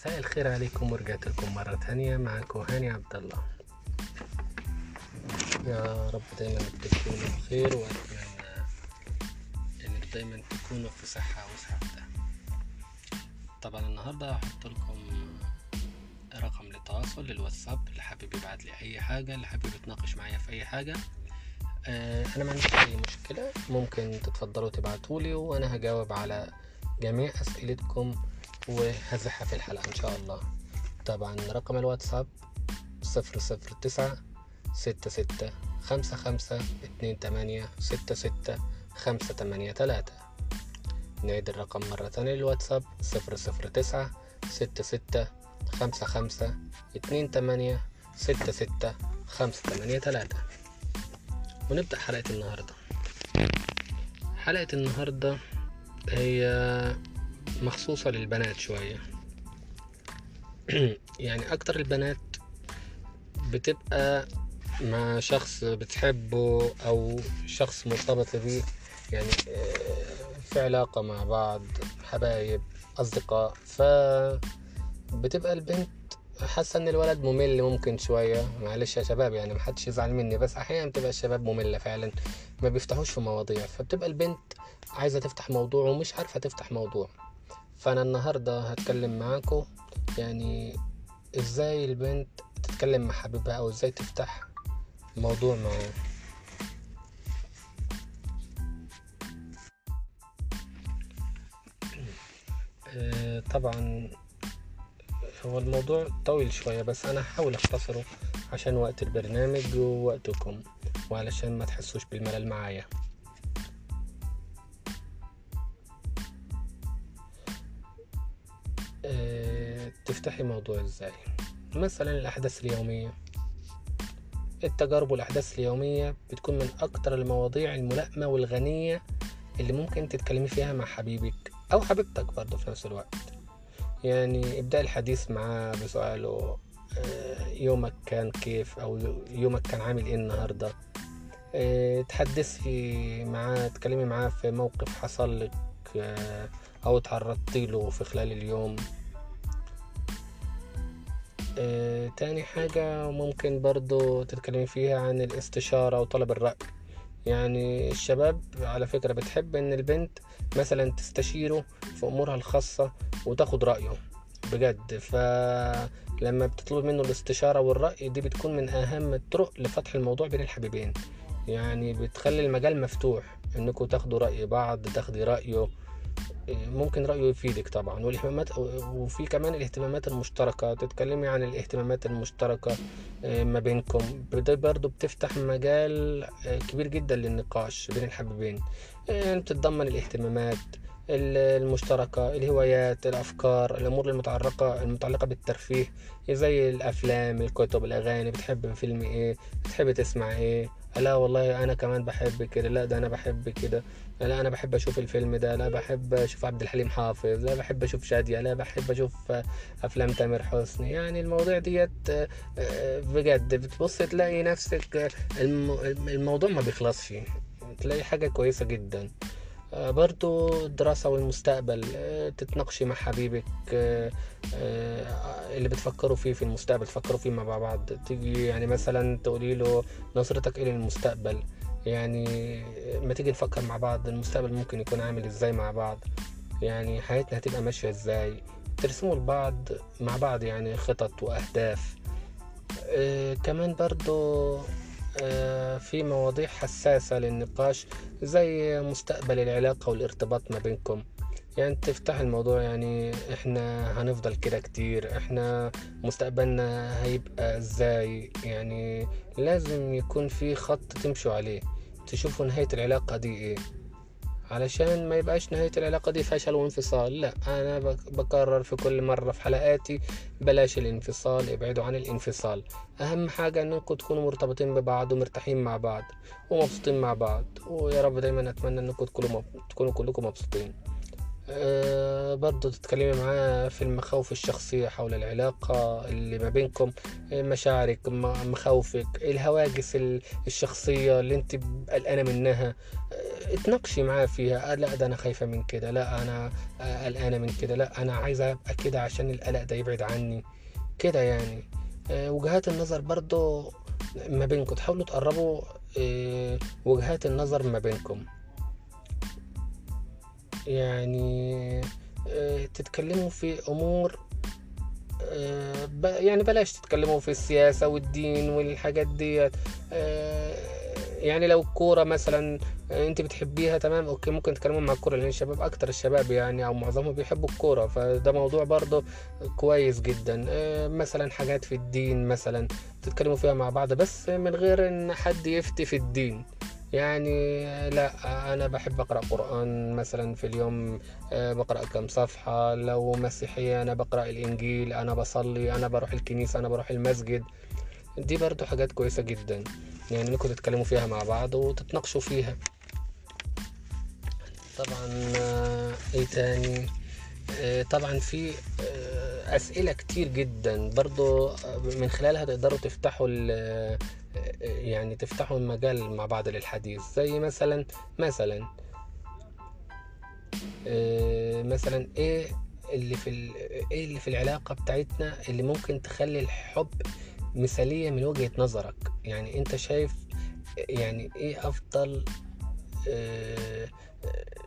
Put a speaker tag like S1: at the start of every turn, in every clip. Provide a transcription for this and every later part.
S1: مساء الخير عليكم ورجعت لكم مرة تانية. معاكم هاني عبد الله يا رب دايما تكونوا بخير وأتمنى إنك دايما تكونوا في صحة وسعادة طبعا النهاردة هحط لكم رقم للتواصل للواتساب اللي حابب يبعت لي أي حاجة. اللي حابب يتناقش معايا في أي حاجة. آه، أنا ما عنديش أي مشكلة. ممكن تتفضلوا تبعتولي وأنا هجاوب على جميع أسئلتكم وهزحها في الحلقة إن شاء الله. طبعا رقم الواتساب صفر صفر تسعة ستة ستة خمسة خمسة اتنين تمانية ستة ستة خمسة تمانية تلاتة نعيد الرقم مرة تانية للواتساب صفر صفر تسعة ستة ستة خمسة خمسة اتنين تمانية ستة ستة خمسة تمانية تلاتة ونبدأ حلقة النهاردة. حلقة النهاردة هي مخصوصة للبنات شوية. يعني أكتر البنات بتبقى مع شخص بتحبه أو شخص مرتبط بيه يعني آه، في علاقة مع بعض حبايب أصدقاء ف بتبقى البنت حاسة إن الولد ممل ممكن شوية. معلش يا شباب يعني محدش يزعل مني بس أحيانا بتبقى الشباب مملة فعلا ما بيفتحوش في مواضيع. فبتبقى البنت عايزة تفتح موضوع ومش عارفة تفتح موضوع. فأنا النهاردة هتكلم معاكم يعني إزاي البنت تتكلم مع حبيبها أو إزاي تفتح موضوع معاه آه، طبعا هو الموضوع طويل شوية بس أنا هحاول أختصره عشان وقت البرنامج ووقتكم وعلشان ما تحسوش بالملل معايا. تفتحي موضوع إزاي مثلا الأحداث اليومية. التجارب والأحداث اليومية بتكون من أكتر المواضيع الملائمة والغنية اللي ممكن تتكلمي فيها مع حبيبك أو حبيبتك برضه في نفس الوقت. يعني ابدأ الحديث معاه بسؤاله آه، يومك كان كيف؟ أو يومك كان عامل إيه النهاردة؟ آه، تحدثي معاه تكلمي معاه في موقف حصل لك آه، أو تعرضت له في خلال اليوم. آه، تاني حاجة ممكن برضو تتكلمي فيها عن الاستشارة وطلب الرأي. يعني الشباب على فكرة بتحب إن البنت مثلا تستشيره في أمورها الخاصة وتاخد رأيه بجد. فلما بتطلب منه الاستشارة والرأي دي بتكون من أهم الطرق لفتح الموضوع بين الحبيبين. يعني بتخلي المجال مفتوح انكم تاخدوا رأي بعض تاخدي رأيه. ممكن رأيه يفيدك طبعا. والاهتمامات وفي كمان الاهتمامات المشتركة. تتكلمي عن الاهتمامات المشتركة آه، ما بينكم. ده برضو بتفتح مجال آه، كبير جدا للنقاش بين الحبيبين. يعني بتتضمن الاهتمامات ال- المشتركة الهوايات الأفكار الأمور المتعلقة المتعلقة بالترفيه زي الأفلام الكتب الأغاني. بتحب فيلم إيه؟ بتحب تسمع إيه؟ لا والله أنا كمان بحب كده لا ده أنا بحب كده لا أنا بحب أشوف الفيلم ده لا بحب أشوف عبد الحليم حافظ لا بحب أشوف شادية لا بحب أشوف أفلام تامر حسني. يعني المواضيع ديت آه، آه، بجد بتبص تلاقي نفسك الم- الموضوع ما بيخلصش تلاقي حاجة كويسة جدا. برضو الدراسة والمستقبل آه، تتناقشي مع حبيبك آه، آه، اللي بتفكروا فيه في المستقبل تفكروا فيه مع بعض. تيجي يعني مثلا تقولي له نظرتك إيه للمستقبل يعني ما تيجي نفكر مع بعض المستقبل ممكن يكون عامل إزاي مع بعض؟ يعني حياتنا هتبقى ماشية إزاي؟ ترسموا لبعض مع بعض يعني خطط وأهداف. آه كمان برضو آه في مواضيع حساسة للنقاش زي مستقبل العلاقة والارتباط ما بينكم. يعني تفتح الموضوع يعني إحنا هنفضل كده كتير إحنا مستقبلنا هيبقى إزاي؟ يعني لازم يكون في خط تمشوا عليه تشوفوا نهاية العلاقة دي إيه. علشان ما يبقاش نهاية العلاقة دي فشل وانفصال. لا أنا بك- بكرر في كل مرة في حلقاتي بلاش الانفصال ابعدوا عن الانفصال. أهم حاجة أنكم تكونوا مرتبطين ببعض ومرتاحين مع بعض ومبسوطين مع بعض. ويا رب دايما أتمنى أنكم. تكونوا كلكم مبسوطين. أه برضو تتكلمي معاه في المخاوف الشخصية حول العلاقة اللي ما بينكم مشاعرك مخاوفك الهواجس ال- الشخصية اللي انت قلقانة منها. أه اتناقشي معاه فيها. لا ده أنا خايفة من كده. لا أنا آه، قلقانة من كده. لا أنا عايزة أبقى كده عشان القلق ده يبعد عني. كده يعني. وجهات النظر برضو ما بينكم. تحاولوا تقربوا وجهات النظر ما بينكم. يعني آه، تتكلموا في أمور آه، يعني بلاش تتكلموا في السياسة والدين والحاجات ديت. آه، يعني لو الكورة مثلا انت بتحبيها تمام أوكي ممكن تتكلموا مع الكورة لأن الشباب أكتر الشباب يعني أو معظمهم بيحبوا الكورة فده موضوع برضه كويس جدا. مثلا حاجات في الدين مثلا تتكلموا فيها مع بعض بس من غير إن حد يفتي في الدين. يعني لا أنا بحب أقرأ قرآن مثلا في اليوم آه، بقرأ كم صفحة. لو مسيحية أنا بقرأ الإنجيل أنا بصلي أنا بروح الكنيسة أنا بروح المسجد. دي برضو حاجات كويسة جدا. يعني انكم تتكلموا فيها مع بعض وتتناقشوا فيها. طبعا آه، إيه تاني؟ آه، طبعا في آه، أسئلة كتير جدا. برضو آه، من خلالها تقدروا تفتحوا ال- آه، يعني تفتحوا المجال مع بعض للحديث. زي مثلا مثلا آه، مثلا إيه اللي في إيه اللي في العلاقة بتاعتنا اللي ممكن تخلي الحب مثالية من وجهة نظرك؟ يعني أنت شايف يعني إيه أفضل آه،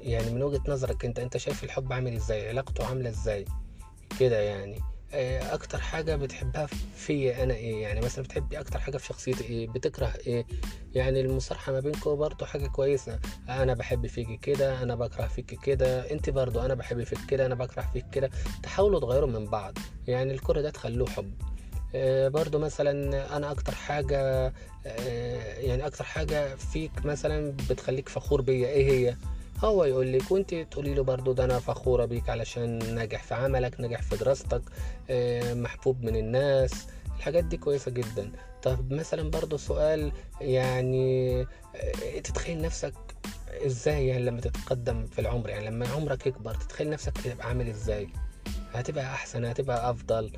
S1: يعني من وجهة نظرك أنت أنت شايف الحب عامل إزاي؟ علاقته عاملة إزاي؟ كده يعني. آه، أكتر حاجة بتحبها فيا أنا إيه؟ يعني مثلا بتحبي أكتر حاجة في شخصيتي إيه؟ بتكره إيه؟ يعني المصارحة ما بينكم برضو حاجة كويسة. أنا بحب فيكي كده أنا بكره فيكي كده. انت برضو أنا بحب فيك كده أنا بكره فيك كده. تحاولوا تغيروا من بعض. يعني الكرة ده تخلوه حب. آه، برضو مثلا أنا أكتر حاجة آه، يعني أكتر حاجة فيك مثلا بتخليك فخور بيا إيه هي؟ هو يقول لك وانت تقولي له برضو ده أنا فخورة بيك علشان ناجح في عملك ناجح في دراستك آه، محبوب من الناس. الحاجات دي كويسة جدا. طب مثلا برضو سؤال يعني آه، تتخيل نفسك إزاي يعني لما تتقدم في العمر؟ يعني لما عمرك يكبر تتخيل نفسك تبقى عامل إزاي؟ هتبقى أحسن هتبقى أفضل؟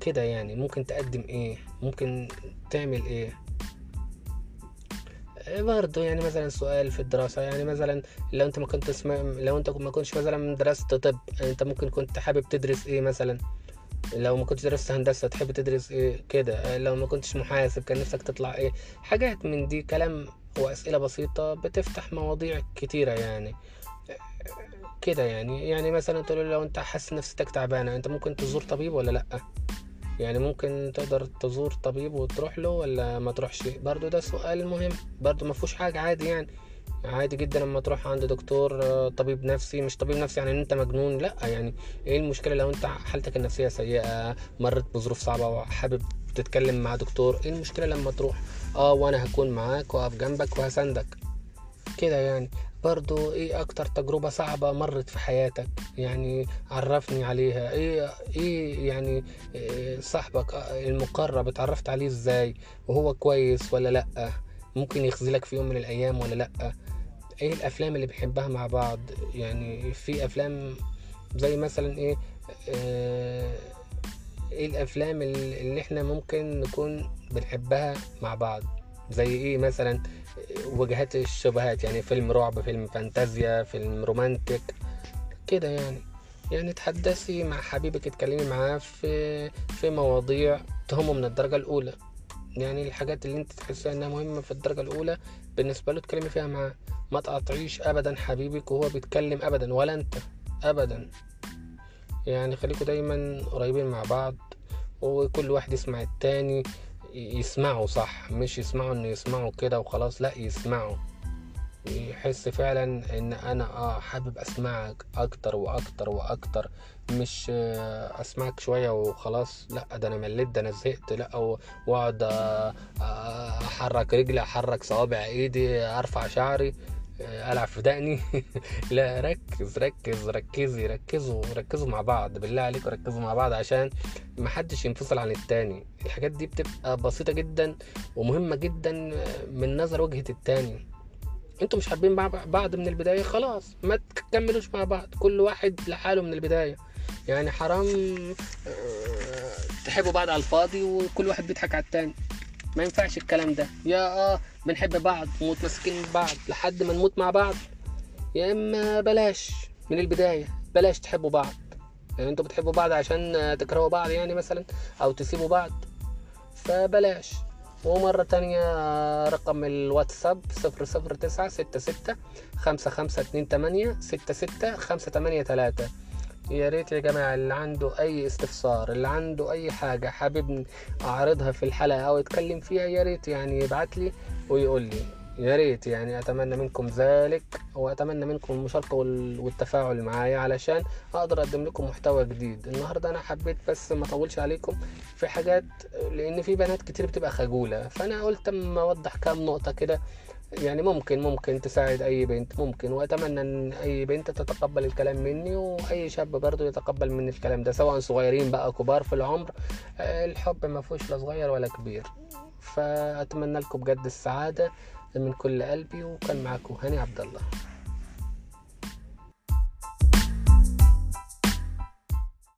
S1: كده يعني ممكن تقدم إيه؟ ممكن تعمل إيه؟ برضه يعني مثلا سؤال في الدراسة يعني مثلا لو أنت ما كنت اسم... لو أنت ما كنتش مثلا درست طب أنت ممكن كنت حابب تدرس إيه مثلا؟ لو ما كنتش درست هندسة تحب تدرس إيه؟ كده. لو ما كنتش محاسب كان نفسك تطلع إيه؟ حاجات من دي كلام وأسئلة بسيطة بتفتح مواضيع كتيرة يعني. كده يعني. يعني مثلا تقول لو أنت حاسس نفسيتك تعبانة أنت ممكن تزور طبيب ولا لأ؟ يعني ممكن تقدر تزور طبيب وتروح له ولا ما تروحش؟ برضو ده سؤال مهم برضو ما فيهوش حاجة عادي يعني. عادي جدا لما تروح عند دكتور آه، طبيب نفسي مش طبيب نفسي يعني إن أنت مجنون لأ يعني إيه المشكلة لو أنت حالتك النفسية سيئة مرت بظروف صعبة وحابب تتكلم مع دكتور؟ إيه المشكلة لما تروح؟ آه وأنا هكون معاك واقف جنبك وهساندك. كده يعني. برضو إيه أكتر تجربة صعبة مرت في حياتك؟ يعني عرفني عليها. إيه إيه يعني إيه صاحبك المقرب اتعرفت عليه إزاي؟ وهو كويس ولا لأ؟ ممكن يخذلك في يوم من الأيام ولا لأ؟ إيه الأفلام اللي بنحبها مع بعض؟ يعني في أفلام زي مثلا إيه آه، إيه الأفلام اللي إحنا ممكن نكون بنحبها مع بعض؟ زي إيه مثلا؟ وجهات الشبهات يعني فيلم رعب فيلم فانتازيا فيلم رومانتك كده يعني. يعني تحدثي مع حبيبك اتكلمي معاه في في مواضيع تهمه من الدرجة الأولى. يعني الحاجات اللي أنت تحسها إنها مهمة في الدرجة الأولى بالنسبة له اتكلمي فيها معاه ما تقاطعيش أبدا حبيبك وهو بيتكلم أبدا ولا أنت أبدا. يعني خليكوا دايما قريبين مع بعض وكل واحد يسمع التاني. يسمعوا صح. مش يسمعوا إنه يسمعوا كده وخلاص لا يسمعوا. يحس فعلا إن أنا آه حابب أسمعك أكتر وأكتر وأكتر. مش آه، أسمعك شوية وخلاص لا ده أنا مليت ده أنا زهقت لا وأقعد آه، أحرك رجلي أحرك صوابع إيدي أرفع شعري. ألعب في دقني. لا ركز ركز ركزي ركزوا ركزوا مع بعض بالله عليكم ركزوا مع بعض عشان محدش ينفصل عن التاني. الحاجات دي بتبقى بسيطة جدا ومهمة جدا من نظر وجهة التاني. أنتوا مش حابين بعض من البداية؟ خلاص ما تكملوش مع بعض. كل واحد لحاله من البداية. يعني حرام آه، تحبوا بعض على الفاضي وكل واحد بيضحك على التاني. ما ينفعش الكلام ده. يا آه بنحب بعض ومتمسكين بعض لحد ما نموت مع بعض. يا إما بلاش من البداية بلاش تحبوا بعض. يعني أنتوا بتحبوا بعض عشان تكرهوا بعض يعني مثلا أو تسيبوا بعض. فبلاش. ومرة تانية رقم الواتساب صفر صفر تسعة ستة ستة خمسة خمسة اتنين تمانية ستة ستة خمسة تمانية تلاتة. يا ريت يا جماعة اللي عنده أي استفسار اللي عنده أي حاجة حابب أعرضها في الحلقة أو يتكلم فيها يا ريت يعني يبعت لي ويقول لي. يا ريت يعني أتمنى منكم ذلك وأتمنى منكم المشاركة وال- والتفاعل معايا علشان أقدر أقدم لكم محتوى جديد. النهاردة أنا حبيت بس ما أطولش عليكم في حاجات لأن في بنات كتير بتبقى خجولة فأنا قلت أما أوضح كام نقطة كده يعني ممكن ممكن تساعد أي بنت ممكن. وأتمنى إن أي بنت تتقبل الكلام مني وأي شاب برضو يتقبل مني الكلام ده سواء صغيرين بقى كبار في العمر. آه، الحب ما فيهوش لا صغير ولا كبير. فأتمنى لكم بجد السعادة من كل قلبي وكان معكم هاني عبد الله.